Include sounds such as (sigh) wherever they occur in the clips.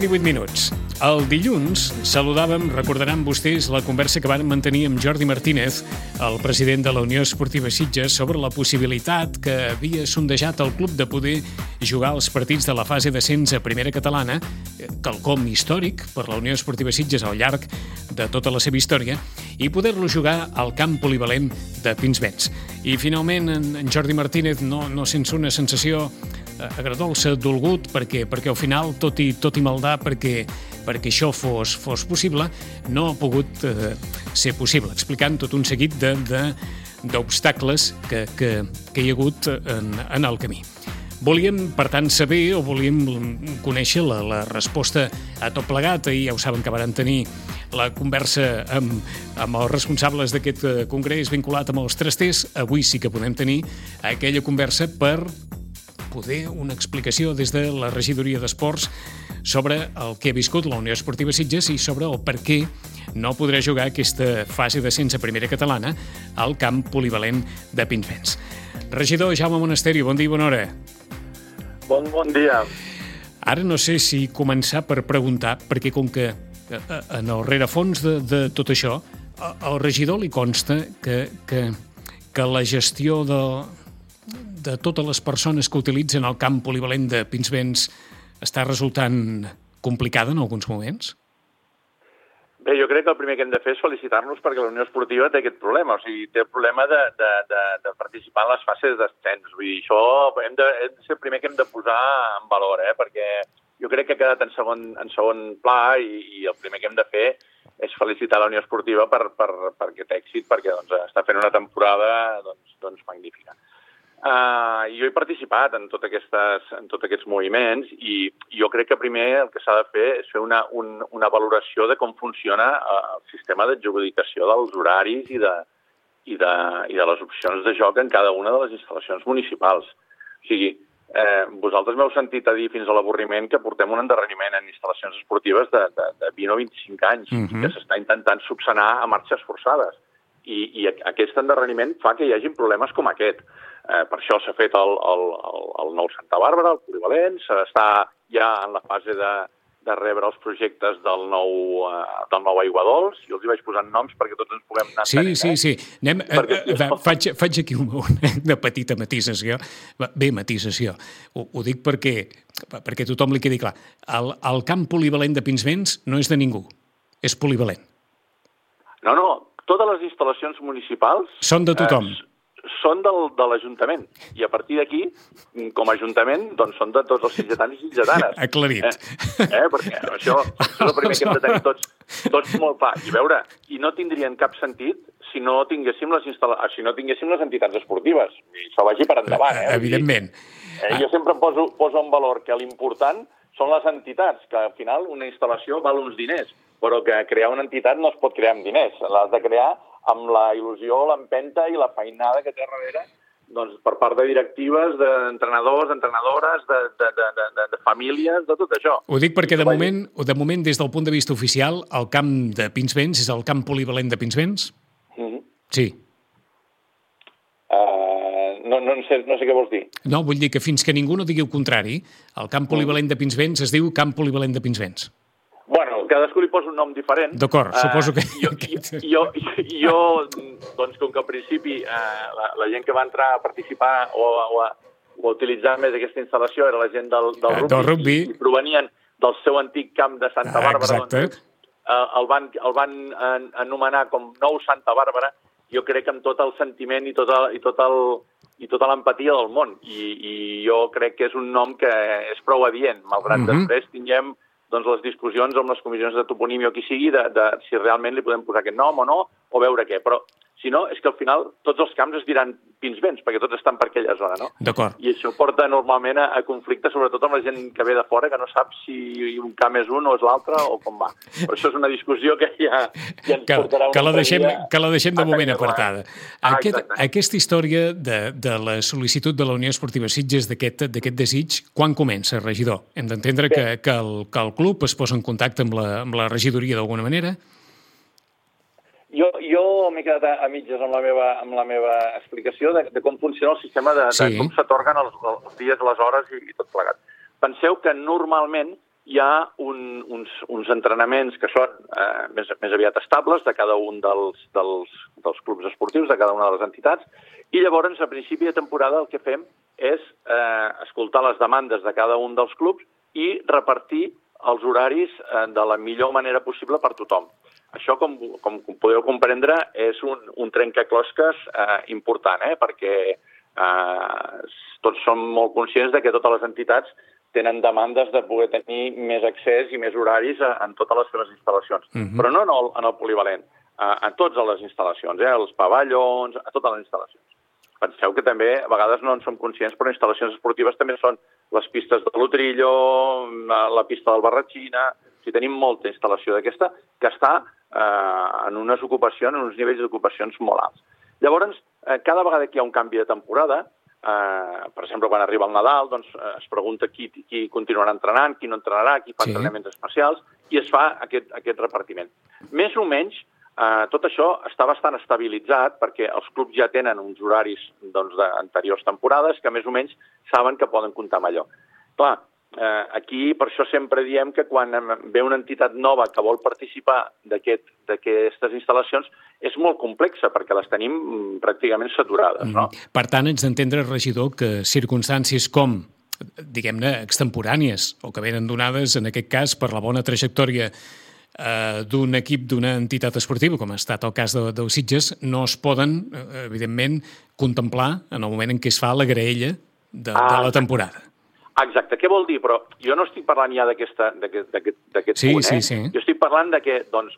9 i 18 minuts. El dilluns saludàvem, recordaran vostès, la conversa que van mantenir amb Jordi Martínez, el president de la Unió Esportiva Sitges, sobre la possibilitat que havia sondejat el club de poder jugar els partits de la fase d'ascens a primera catalana, quelcom històric per la Unió Esportiva Sitges al llarg de tota la seva història, i poder-lo jugar al camp polivalent de Pinsbens. I finalment en Jordi Martínez, no, no sense una sensació Agradolça, dolgut, perquè, perquè al final, tot i, tot i maldar, perquè, perquè això fos, fos possible, no ha pogut eh, ser possible, explicant tot un seguit de, de, d'obstacles que, que, que hi ha hagut en, en el camí. Volíem, per tant, saber o volíem conèixer la, la resposta a tot plegat. Ahir ja ho saben que varen tenir la conversa amb, amb els responsables d'aquest eh, congrés vinculat amb els trasters. Avui sí que podem tenir aquella conversa per poder una explicació des de la regidoria d'Esports sobre el que ha viscut la Unió Esportiva Sitges i sobre el per què no podrà jugar aquesta fase d'ascens a primera catalana al camp polivalent de Pinsbens. Regidor Jaume Monasteri, bon dia i bona hora. Bon, bon dia. Ara no sé si començar per preguntar, perquè com que eh, eh, en el rerefons de, de tot això, al regidor li consta que, que, que la gestió de, de totes les persones que utilitzen el camp polivalent de Pinsbens està resultant complicada en alguns moments? Bé, jo crec que el primer que hem de fer és felicitar-nos perquè la Unió Esportiva té aquest problema, o sigui, té el problema de, de, de, de participar en les fases d'ascens. Vull dir, això hem de, hem de ser el primer que hem de posar en valor, eh? perquè jo crec que ha quedat en segon, en segon pla i, i el primer que hem de fer és felicitar la Unió Esportiva per, per, per aquest èxit, perquè doncs, està fent una temporada doncs, doncs magnífica. Uh, jo he participat en, tot aquestes, en tots aquests moviments i jo crec que primer el que s'ha de fer és fer una, un, una valoració de com funciona uh, el sistema d'adjudicació dels horaris i de, i, de, i de les opcions de joc en cada una de les instal·lacions municipals. O sigui, eh, vosaltres m'heu sentit a dir fins a l'avorriment que portem un endarreriment en instal·lacions esportives de, de, de 20 o 25 anys uh -huh. que s'està intentant subsanar a marxes forçades. I, I aquest endarreriment fa que hi hagin problemes com aquest. Eh, per això s'ha fet el, el, el, el nou Santa Bàrbara, el polivalent, s'està ja en la fase de, de rebre els projectes del nou, uh, del nou Aiguadols. Jo els hi vaig posant noms perquè tots ens puguem anar Sí, entenent, sí, eh? sí. Anem, perquè, eh, eh, (laughs) faig, faig aquí una, (laughs) una petita matisació. Bé, matisació. Ho, ho dic perquè, perquè tothom li quedi clar. El, el camp polivalent de Pinsbens no és de ningú, és polivalent. No, no, totes les instal·lacions municipals... Són de tothom. Eh, són del, de l'Ajuntament. I a partir d'aquí, com a Ajuntament, doncs són de tots els sitgetans i sitgetanes. (laughs) Aclarit. Eh? eh? Perquè això, això és el primer que hem de tenir tots, tots molt clar. I veure, i no tindrien cap sentit si no tinguéssim les, instal·la... si no tinguéssim les entitats esportives. I això vagi per endavant. Eh? Evidentment. Eh? Jo sempre poso, poso en valor que l'important són les entitats, que al final una instal·lació val uns diners, però que crear una entitat no es pot crear amb diners. L'has de crear amb la il·lusió, l'empenta i la feinada que té darrere doncs, per part de directives, d'entrenadors, entrenadores, de, de, de, de, de famílies, de tot això. Ho dic perquè de moment, de moment, des del punt de vista oficial, el camp de Pinsbens és el camp polivalent de Pinsbens? Mm -hmm. Sí. Uh, no, no, sé, no sé què vols dir. No, vull dir que fins que ningú no digui el contrari, el camp polivalent de Pinsbens es diu camp polivalent de Pinsbens cadascú li posa un nom diferent. D'acord, uh, suposo que... Jo, jo, jo, jo, doncs, com que al principi uh, la, la gent que va entrar a participar o, o, a, o a utilitzar més aquesta instal·lació era la gent del, del, uh, rugby, del rugby, i, i provenien del seu antic camp de Santa uh, Bàrbara, exacte. doncs, uh, el van, el van anomenar com Nou Santa Bàrbara, jo crec que amb tot el sentiment i tot el, i tot el, i tota l'empatia del món. I, I jo crec que és un nom que és prou adient, malgrat mhm. -huh. després tinguem doncs, les discussions amb les comissions de toponímia o qui sigui de, de si realment li podem posar aquest nom o no, o veure què. Però, si no, és que al final tots els camps es diran Pinsbens, perquè tots estan per aquella zona, no? D'acord. I això porta normalment a, a conflicte, sobretot amb la gent que ve de fora, que no sap si un camp és un o és l'altre o com va. Però això és una discussió que ja, ja ens que, portarà que la deixem, que la deixem de moment apartada. Ah, Aquest, aquesta història de, de la sol·licitud de la Unió Esportiva Sitges d'aquest desig, quan comença, regidor? Hem d'entendre que, que, el, que el club es posa en contacte amb la, amb la regidoria d'alguna manera? Jo, jo m'he quedat a, a mitges amb la meva, amb la meva explicació de, de com funciona el sistema, de, sí. de com s'atorguen els, els dies, les hores i, i tot plegat. Penseu que normalment hi ha un, uns, uns entrenaments que són eh, més, més aviat estables de cada un dels, dels, dels clubs esportius, de cada una de les entitats, i llavors, a principi de temporada, el que fem és eh, escoltar les demandes de cada un dels clubs i repartir els horaris eh, de la millor manera possible per tothom. Això, com, com podeu comprendre, és un, un trencaclosques eh, important, eh, perquè eh, tots som molt conscients de que totes les entitats tenen demandes de poder tenir més accés i més horaris a, en totes les seves instal·lacions. Uh mhm. -huh. Però no en el, en el polivalent, a, a totes les instal·lacions, eh, els pavellons, a totes les instal·lacions. Penseu que també a vegades no en som conscients, però instal·lacions esportives també són les pistes de l'Utrillo, la pista del Barratxina... O sigui, tenim molta instal·lació d'aquesta que està eh, en unes ocupacions, en uns nivells d'ocupacions molt alts. Llavors, eh, cada vegada que hi ha un canvi de temporada, Eh, per exemple, quan arriba el Nadal, doncs, eh, es pregunta qui, qui continuarà entrenant, qui no entrenarà, qui fa sí. entrenaments especials, i es fa aquest, aquest repartiment. Més o menys, eh, tot això està bastant estabilitzat perquè els clubs ja tenen uns horaris doncs, d'anteriors temporades que més o menys saben que poden comptar amb allò. Clar, eh, aquí per això sempre diem que quan ve una entitat nova que vol participar d'aquestes aquest, instal·lacions és molt complexa perquè les tenim mm, pràcticament saturades. No? Mm. Per tant, ets d'entendre, regidor, que circumstàncies com diguem-ne, extemporànies o que venen donades, en aquest cas, per la bona trajectòria eh, d'un equip d'una entitat esportiva, com ha estat el cas de, de Sitges, no es poden, eh, evidentment, contemplar en el moment en què es fa la graella de, ah, de la temporada. Exacte. Què vol dir? Però jo no estic parlant ja d'aquest sí, punt, eh? Sí, sí. Jo estic parlant de que, doncs,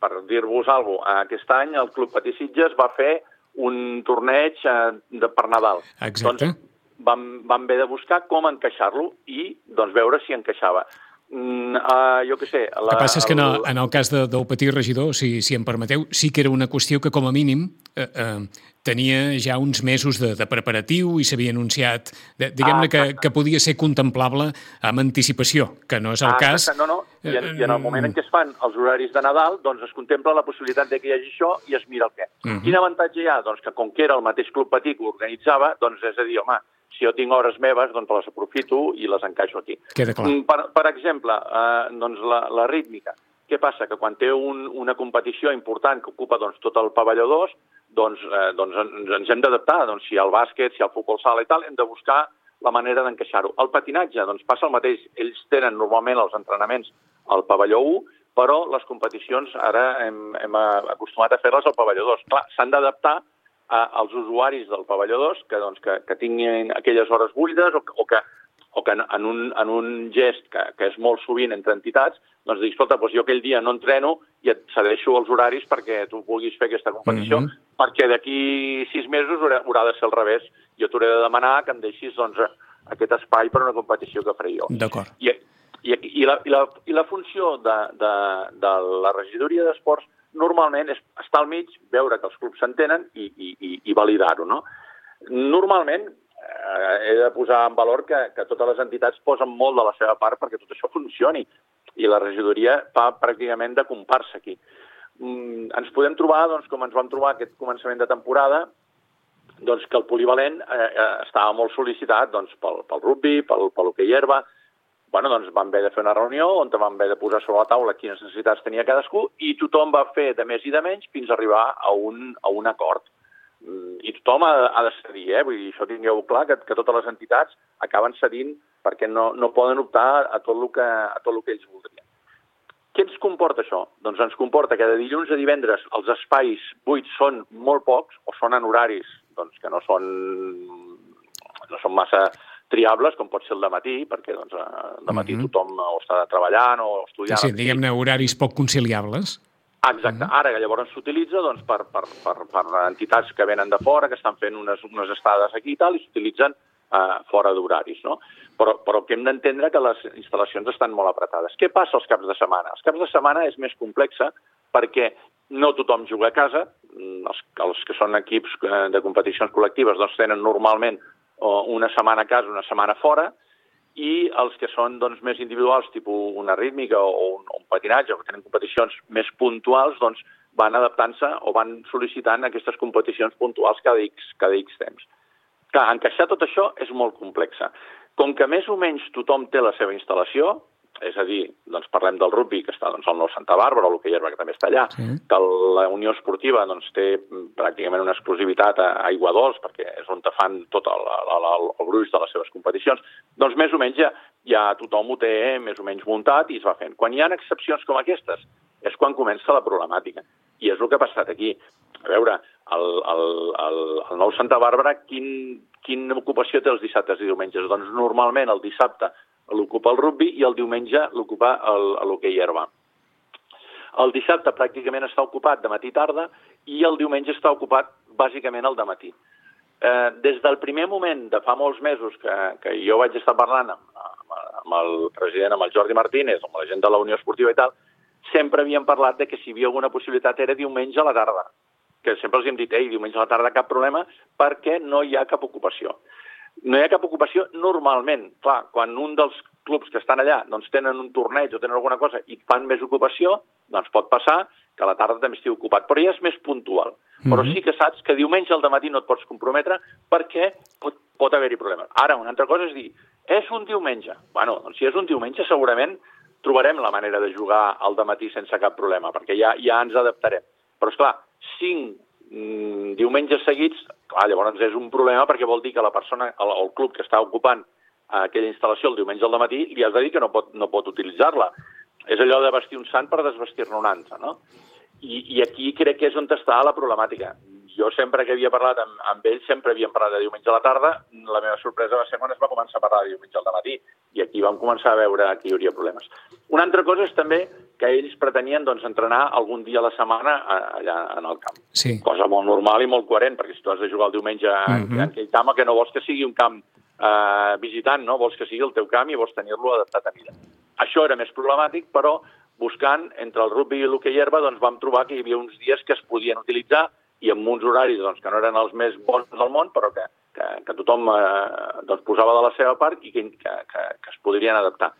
per dir-vos alguna cosa, aquest any el Club Patí Sitges va fer un torneig eh, de, per Nadal. Exacte. Doncs vam, vam haver de buscar com encaixar-lo i doncs, veure si encaixava. Mm, uh, jo què sé... La, el que passa és que en el, en el cas de, del petit regidor, si, si em permeteu, sí que era una qüestió que com a mínim eh, eh, tenia ja uns mesos de, de preparatiu i s'havia anunciat, diguem-ne ah, que, que podia ser contemplable amb anticipació, que no és el ah, cas... No, no, I en, i en el moment en què es fan els horaris de Nadal, doncs es contempla la possibilitat de que hi hagi això i es mira el què. Uh mhm. -huh. Quin avantatge hi ha? Doncs que com que era el mateix club petit que organitzava, doncs és a dir, home, si jo tinc hores meves, doncs les aprofito i les encaixo aquí. Queda clar. Mm, per, per exemple, eh, doncs la, la rítmica. Què passa? Que quan té un, una competició important que ocupa doncs, tot el pavelló 2, doncs, eh, doncs ens, ens hem d'adaptar. Doncs, si el bàsquet, si el futbol sala i tal, hem de buscar la manera d'encaixar-ho. El patinatge, doncs passa el mateix. Ells tenen normalment els entrenaments al pavelló 1, però les competicions ara hem, hem acostumat a fer-les al pavelló 2. Clar, s'han d'adaptar als usuaris del pavelló 2 que, doncs, que, que tinguin aquelles hores buides o, o que, o que en, un, en un gest que, que és molt sovint entre entitats, doncs dir, escolta, doncs jo aquell dia no entreno i et cedeixo els horaris perquè tu puguis fer aquesta competició, mm -hmm. perquè d'aquí sis mesos haurà, haurà de ser al revés. Jo t'hauré de demanar que em deixis doncs, aquest espai per una competició que faré jo. D'acord. I, i, i, la, i, la, I la funció de, de, de la regidoria d'esports normalment és estar al mig, veure que els clubs s'entenen i, i, i, i validar-ho. No? Normalment eh, he de posar en valor que, que totes les entitats posen molt de la seva part perquè tot això funcioni i la regidoria fa pràcticament de comparsa aquí. Mm, ens podem trobar, doncs, com ens vam trobar aquest començament de temporada, doncs que el polivalent eh, eh, estava molt sol·licitat doncs, pel, pel rugby, pel, pel hoquei herba, bueno, doncs vam haver de fer una reunió on vam haver de posar sobre la taula quines necessitats tenia cadascú i tothom va fer de més i de menys fins a arribar a un, a un acord. Mm, I tothom ha, ha de cedir, eh? Vull dir, això tingueu clar, que, que totes les entitats acaben cedint perquè no, no poden optar a tot, que, a tot el que ells voldrien. Què ens comporta això? Doncs ens comporta que de dilluns a divendres els espais buits són molt pocs o són en horaris doncs, que no són, no són massa triables, com pot ser el de matí, perquè doncs, de matí uh mhm. -huh. tothom o està treballant o estudiant... Sí, sí diguem-ne horaris poc conciliables. Exacte. Uh mhm. -huh. Ara, que llavors s'utilitza doncs, per, per, per, per entitats que venen de fora, que estan fent unes, unes estades aquí i tal, i s'utilitzen uh, fora d'horaris, no? Però, però que hem d'entendre que les instal·lacions estan molt apretades. Què passa els caps de setmana? Els caps de setmana és més complexa perquè no tothom juga a casa, mm, els, els que són equips eh, de competicions col·lectives doncs tenen normalment o una setmana a casa, una setmana fora, i els que són doncs, més individuals, tipus una rítmica o un, un patinatge, o que tenen competicions més puntuals, doncs van adaptant-se o van sol·licitant aquestes competicions puntuals cada X, cada X temps. Clar, encaixar tot això és molt complex. Com que més o menys tothom té la seva instal·lació, és a dir, doncs parlem del rugby, que està doncs, al Nou Santa Bàrbara, o l'hoquei herba, que també està allà, sí. que la Unió Esportiva doncs, té pràcticament una exclusivitat a Aigua Dols, perquè és on te fan tot el, el, el, el gruix de les seves competicions, doncs més o menys ja, ja tothom ho té més o menys muntat i es va fent. Quan hi ha excepcions com aquestes, és quan comença la problemàtica. I és el que ha passat aquí. A veure, el, el, el, el nou Santa Bàrbara, quin, quina ocupació té els dissabtes i diumenges? Doncs normalment el dissabte l'ocupa el rugby i el diumenge l'ocupa l'hoquei herba. El dissabte pràcticament està ocupat de matí tarda i el diumenge està ocupat bàsicament el de matí. Eh, des del primer moment de fa molts mesos que, que jo vaig estar parlant amb, amb, amb el president, amb el Jordi Martínez, amb la gent de la Unió Esportiva i tal, sempre havíem parlat de que si hi havia alguna possibilitat era diumenge a la tarda, que sempre els hem dit, ei, diumenge a la tarda cap problema, perquè no hi ha cap ocupació. No hi ha cap ocupació normalment. Clar, quan un dels clubs que estan allà doncs, tenen un torneig o tenen alguna cosa i fan més ocupació, doncs pot passar que a la tarda també estigui ocupat, però ja és més puntual. Mm -hmm. Però sí que saps que diumenge al matí no et pots comprometre perquè pot, pot haver-hi problemes. Ara, una altra cosa és dir, és un diumenge. Bueno, doncs si és un diumenge segurament trobarem la manera de jugar al matí sense cap problema, perquè ja, ja ens adaptarem. Però, és clar, cinc diumenges seguits, clar, llavors és un problema perquè vol dir que la persona, el, el club que està ocupant aquella instal·lació el diumenge al matí li has de dir que no pot, no pot utilitzar-la. És allò de vestir un sant per desvestir-ne un altre, no? I, I aquí crec que és on està la problemàtica. Jo sempre que havia parlat amb, amb ells, sempre havíem parlat de diumenge a la tarda, la meva sorpresa va ser quan es va començar a parlar de diumenge al matí, i aquí vam començar a veure que hi hauria problemes. Una altra cosa és també que ells pretenien doncs, entrenar algun dia a la setmana allà en el camp. Sí. Cosa molt normal i molt coherent, perquè si tu has de jugar el diumenge uh -huh. en aquell camp, que no vols que sigui un camp eh, visitant, no? vols que sigui el teu camp i vols tenir-lo adaptat a mida. Això era més problemàtic, però buscant entre el rugby i l'hoquei herba doncs vam trobar que hi havia uns dies que es podien utilitzar i amb uns horaris doncs, que no eren els més bons del món, però que, que, que tothom eh, doncs, posava de la seva part i que, que, que, que es podrien adaptar.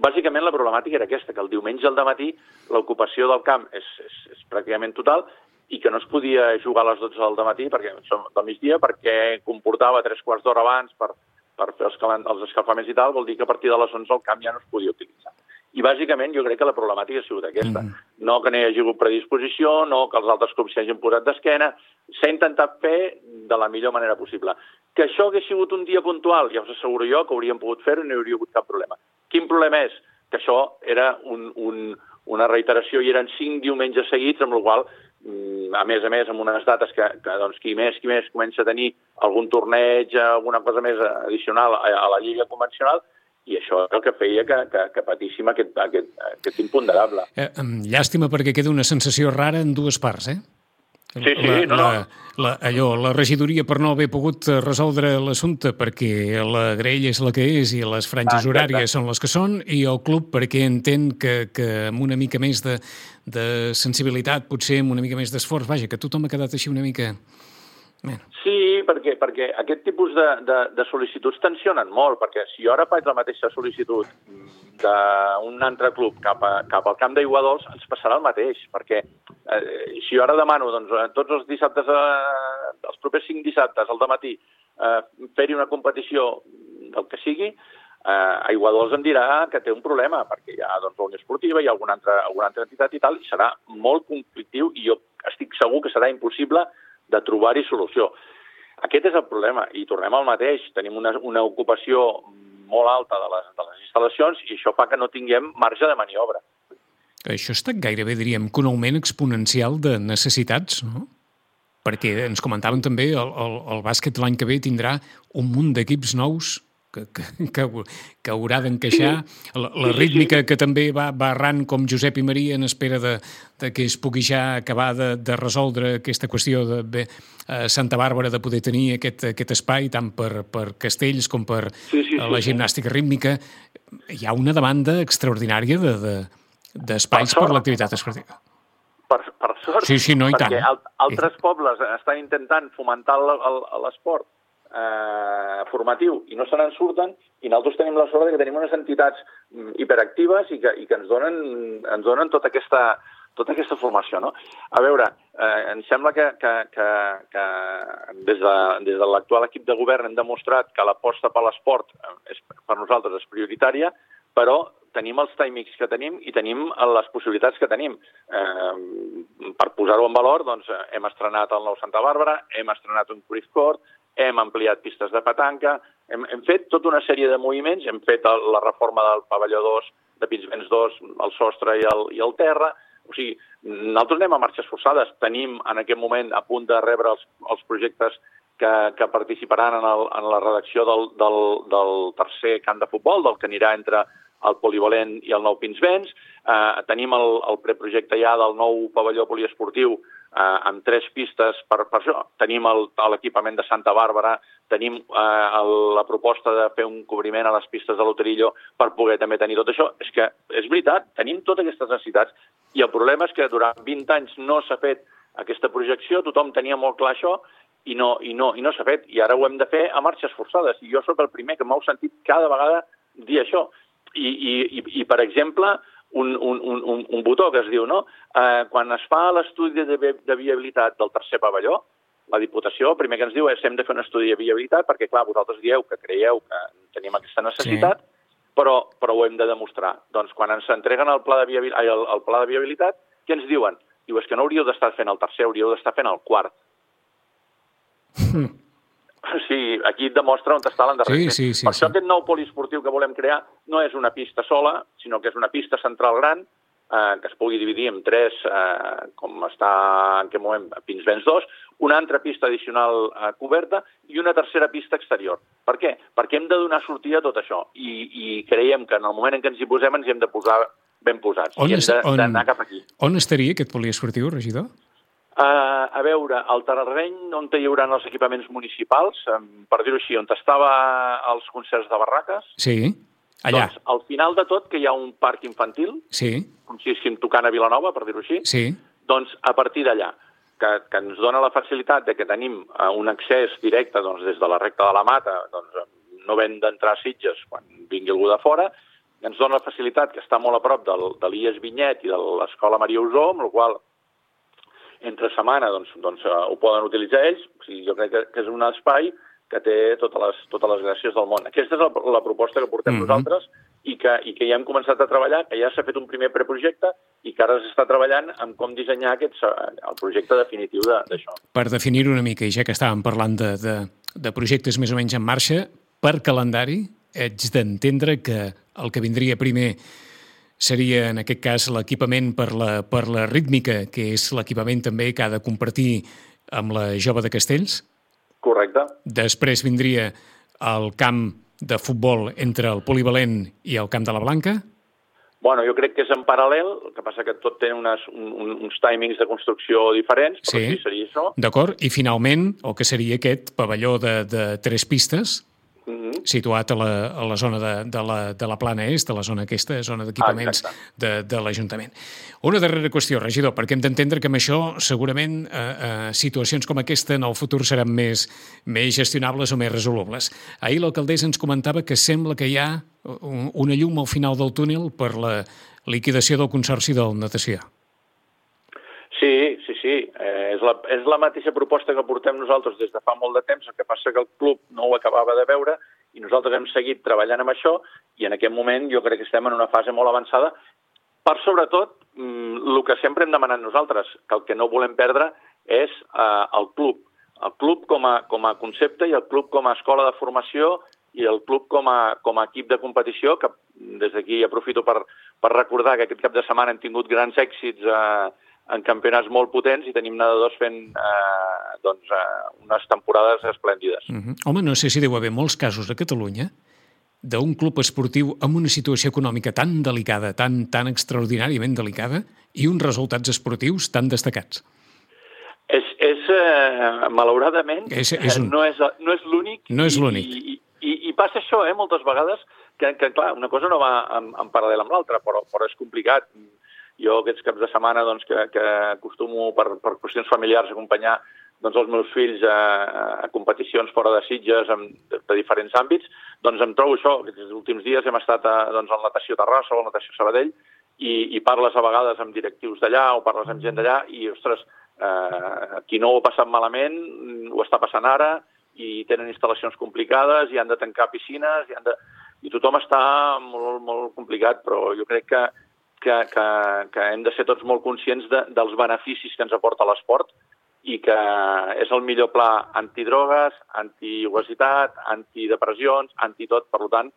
Bàsicament la problemàtica era aquesta, que el diumenge al matí l'ocupació del camp és, és, és pràcticament total i que no es podia jugar a les 12 del matí perquè som del migdia perquè comportava tres quarts d'hora abans per, per fer els, els escalfaments i tal, vol dir que a partir de les 11 el camp ja no es podia utilitzar. I bàsicament jo crec que la problemàtica ha sigut aquesta. Mm. No que no hi hagi hagut predisposició, no que els altres clubs s'hagin posat d'esquena, s'ha intentat fer de la millor manera possible. Que això hagués sigut un dia puntual, ja us asseguro jo que hauríem pogut fer-ho i no hi hauria hagut cap problema. Quin problema és? Que això era un, un, una reiteració i eren cinc diumenges seguits, amb la qual Mm, a més a més, amb unes dates que, que doncs, qui més qui més comença a tenir algun torneig, alguna cosa més addicional a, a la lliga convencional, i això és el que feia que, que, que patíssim aquest, aquest, aquest imponderable. Eh, llàstima perquè queda una sensació rara en dues parts, eh? Sí, sí, la, no, no. La, la, allò, la regidoria per no haver pogut resoldre l'assumpte perquè la grella és la que és i les franges ah, horàries són les que són i el club perquè entén que, que amb una mica més de, de sensibilitat, potser amb una mica més d'esforç, vaja, que tothom ha quedat així una mica... Sí, perquè, perquè aquest tipus de, de, de sol·licituds tensionen molt, perquè si jo ara faig la mateixa sol·licitud d'un altre club cap, a, cap al camp d'Aiguadols, ens passarà el mateix, perquè eh, si jo ara demano doncs, eh, tots els dissabtes, eh, els propers cinc dissabtes al matí eh, fer-hi una competició del que sigui, eh, Aiguadols em dirà que té un problema, perquè hi ha doncs, la Unió Esportiva, hi ha alguna altra, alguna altra entitat i tal, i serà molt conflictiu i jo estic segur que serà impossible de trobar-hi solució. Aquest és el problema, i tornem al mateix. Tenim una, una ocupació molt alta de les, de les instal·lacions i això fa que no tinguem marge de maniobra. Això estat gairebé, diríem, que un augment exponencial de necessitats, no? Perquè ens comentaven també, el, el, el bàsquet l'any que ve tindrà un munt d'equips nous que, que, que, que haurà d'encaixar. La, la rítmica que també va, va com Josep i Maria en espera de, de que es pugui ja acabar de, de resoldre aquesta qüestió de bé, a Santa Bàrbara de poder tenir aquest, aquest espai tant per, per castells com per sí, sí, sí, la gimnàstica rítmica. Hi ha una demanda extraordinària d'espais de, de, per, per l'activitat esportiva per, per sort, sí, sí, no, i perquè tant. altres pobles estan intentant fomentar l'esport eh, formatiu i no se n'en surten i nosaltres tenim la sort que tenim unes entitats mm, hiperactives i que, i que ens, donen, ens donen tota aquesta, tota aquesta formació. No? A veure, eh, em sembla que, que, que, que des de, des de l'actual equip de govern hem demostrat que l'aposta per l'esport és, per nosaltres és prioritària, però tenim els timings que tenim i tenim les possibilitats que tenim. Eh, per posar-ho en valor, doncs, hem estrenat el nou Santa Bàrbara, hem estrenat un Cruyff Court, hem ampliat pistes de petanca, hem, hem fet tota una sèrie de moviments, hem fet el, la reforma del pavelló 2, de Pinsbens 2, el sostre i el, i el terra, o sigui, nosaltres anem a marxes forçades. Tenim en aquest moment a punt de rebre els, els projectes que, que participaran en, el, en la redacció del, del, del tercer camp de futbol, del que anirà entre el polivalent i el nou Pinsbens. Eh, tenim el, el preprojecte ja del nou pavelló poliesportiu eh, amb tres pistes per, per això. Tenim l'equipament de Santa Bàrbara, tenim eh, el, la proposta de fer un cobriment a les pistes de l'Oterillo per poder també tenir tot això. És que és veritat, tenim totes aquestes necessitats i el problema és que durant 20 anys no s'ha fet aquesta projecció, tothom tenia molt clar això i no, i no, i no s'ha fet. I ara ho hem de fer a marxes forçades. I jo sóc el primer que m'heu sentit cada vegada dir això. I, i, i, i per exemple, un, un, un, un botó que es diu, no? Eh, quan es fa l'estudi de, de viabilitat del tercer pavelló, la Diputació el primer que ens diu és hem de fer un estudi de viabilitat perquè, clar, vosaltres dieu que creieu que tenim aquesta necessitat, sí. però, però ho hem de demostrar. Doncs quan ens entreguen el pla de, viabilitat, el, el pla de viabilitat, què ens diuen? Diu, és que no hauríeu d'estar fent el tercer, hauríeu d'estar fent el quart. (laughs) (laughs) Sí, aquí et demostra on està l'endarreriment. Sí, sí, sí, per sí. això aquest nou poliesportiu que volem crear no és una pista sola, sinó que és una pista central gran, eh, que es pugui dividir en tres, eh, com està en aquest moment Pinsbens 2, una altra pista addicional eh, coberta i una tercera pista exterior. Per què? Perquè hem de donar sortida a tot això i, i creiem que en el moment en què ens hi posem ens hi hem de posar ben posats on i hem d'anar cap aquí. On estaria aquest poliesportiu, regidor? Uh, a veure, el terreny on hi haurà els equipaments municipals, um, per dir-ho així, on estava els concerts de barraques. Sí, allà. Doncs al final de tot, que hi ha un parc infantil, sí. com si estiguéssim tocant a Vilanova, per dir-ho així, sí. doncs a partir d'allà, que, que ens dona la facilitat de que tenim uh, un accés directe doncs, des de la recta de la Mata, doncs no hem d'entrar a Sitges quan vingui algú de fora, ens dona la facilitat que està molt a prop del, de l'IES Vinyet i de l'Escola Maria Usó, amb la qual entre setmana doncs, doncs, uh, ho poden utilitzar ells. O sigui, jo crec que, que és un espai que té totes les, totes les gràcies del món. Aquesta és la, la proposta que portem mm -hmm. nosaltres i que, i que ja hem començat a treballar, que ja s'ha fet un primer preprojecte i que ara s'està treballant en com dissenyar aquest, el projecte definitiu d'això. Per definir-ho una mica, i ja que estàvem parlant de, de, de projectes més o menys en marxa, per calendari ets d'entendre que el que vindria primer seria, en aquest cas, l'equipament per, la, per la rítmica, que és l'equipament també que ha de compartir amb la Jove de Castells? Correcte. Després vindria el camp de futbol entre el polivalent i el camp de la Blanca? Bueno, jo crec que és en paral·lel, el que passa que tot té unes, un, uns timings de construcció diferents, però sí, sí seria això. D'acord, i finalment, el que seria aquest pavelló de, de tres pistes, situat a la, a la zona de, de, la, de la plana est, de la zona aquesta, zona d'equipaments ah, de, de l'Ajuntament. Una darrera qüestió, regidor, perquè hem d'entendre que amb això segurament eh, eh, situacions com aquesta en el futur seran més, més gestionables o més resolubles. Ahir l'alcaldessa ens comentava que sembla que hi ha una llum al final del túnel per la liquidació del Consorci del Natació. Sí. Eh, és, la, és la mateixa proposta que portem nosaltres des de fa molt de temps, el que passa que el club no ho acabava de veure i nosaltres hem seguit treballant amb això i en aquest moment jo crec que estem en una fase molt avançada per sobretot mm, el que sempre hem demanat nosaltres, que el que no volem perdre és eh, el club. El club com a, com a concepte i el club com a escola de formació i el club com a, com a equip de competició, que des d'aquí aprofito per, per recordar que aquest cap de setmana hem tingut grans èxits eh, en campionats molt potents i tenim nedadors fent eh, doncs, eh, unes temporades esplèndides. Uh -huh. Home, no sé si deu haver molts casos a Catalunya d'un club esportiu amb una situació econòmica tan delicada, tan, tan extraordinàriament delicada, i uns resultats esportius tan destacats. És, és eh, malauradament, és, és un... no és, no és l'únic. No és l'únic. I, i, I passa això, eh, moltes vegades, que, que clar, una cosa no va en, en paral·lel amb l'altra, però, però és complicat jo aquests caps de setmana doncs, que, que acostumo per, per qüestions familiars acompanyar doncs, els meus fills a, a competicions fora de Sitges en, de, de diferents àmbits, doncs em trobo això. Aquests últims dies hem estat a, doncs, al Natació Terrassa o al Natació Sabadell i, i parles a vegades amb directius d'allà o parles amb gent d'allà i, ostres, eh, qui no ho ha passat malament ho està passant ara i tenen instal·lacions complicades i han de tancar piscines i han de i tothom està molt, molt complicat, però jo crec que, que, que, que hem de ser tots molt conscients de, dels beneficis que ens aporta l'esport i que és el millor pla antidrogues, antiobesitat, antidepressions, antitot. Per tant,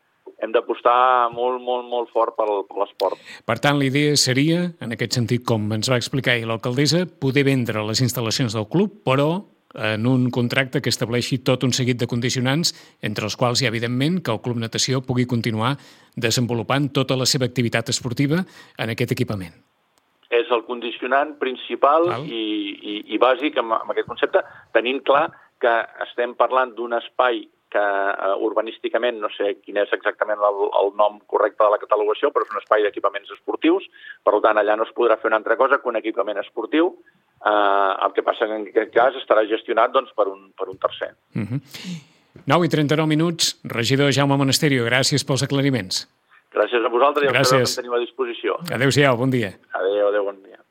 hem d'apostar molt, molt, molt fort per l'esport. Per tant, l'idea seria, en aquest sentit, com ens va explicar ahir l'alcaldessa, poder vendre les instal·lacions del club, però en un contracte que estableixi tot un seguit de condicionants, entre els quals hi ha, evidentment, que el Club Natació pugui continuar desenvolupant tota la seva activitat esportiva en aquest equipament. És el condicionant principal i, i, i bàsic amb, amb aquest concepte, tenint clar que estem parlant d'un espai que uh, urbanísticament, no sé quin és exactament el, el nom correcte de la catalogació, però és un espai d'equipaments esportius, per tant allà no es podrà fer una altra cosa que un equipament esportiu, uh, el que passa que en aquest cas estarà gestionat doncs, per, un, per un tercer. Uh -huh. 9 i 39 minuts, regidor Jaume Monasterio, gràcies pels aclariments. Gràcies a vosaltres i gràcies. que teniu a disposició. Adéu-siau, bon dia. Adéu, adéu, bon dia.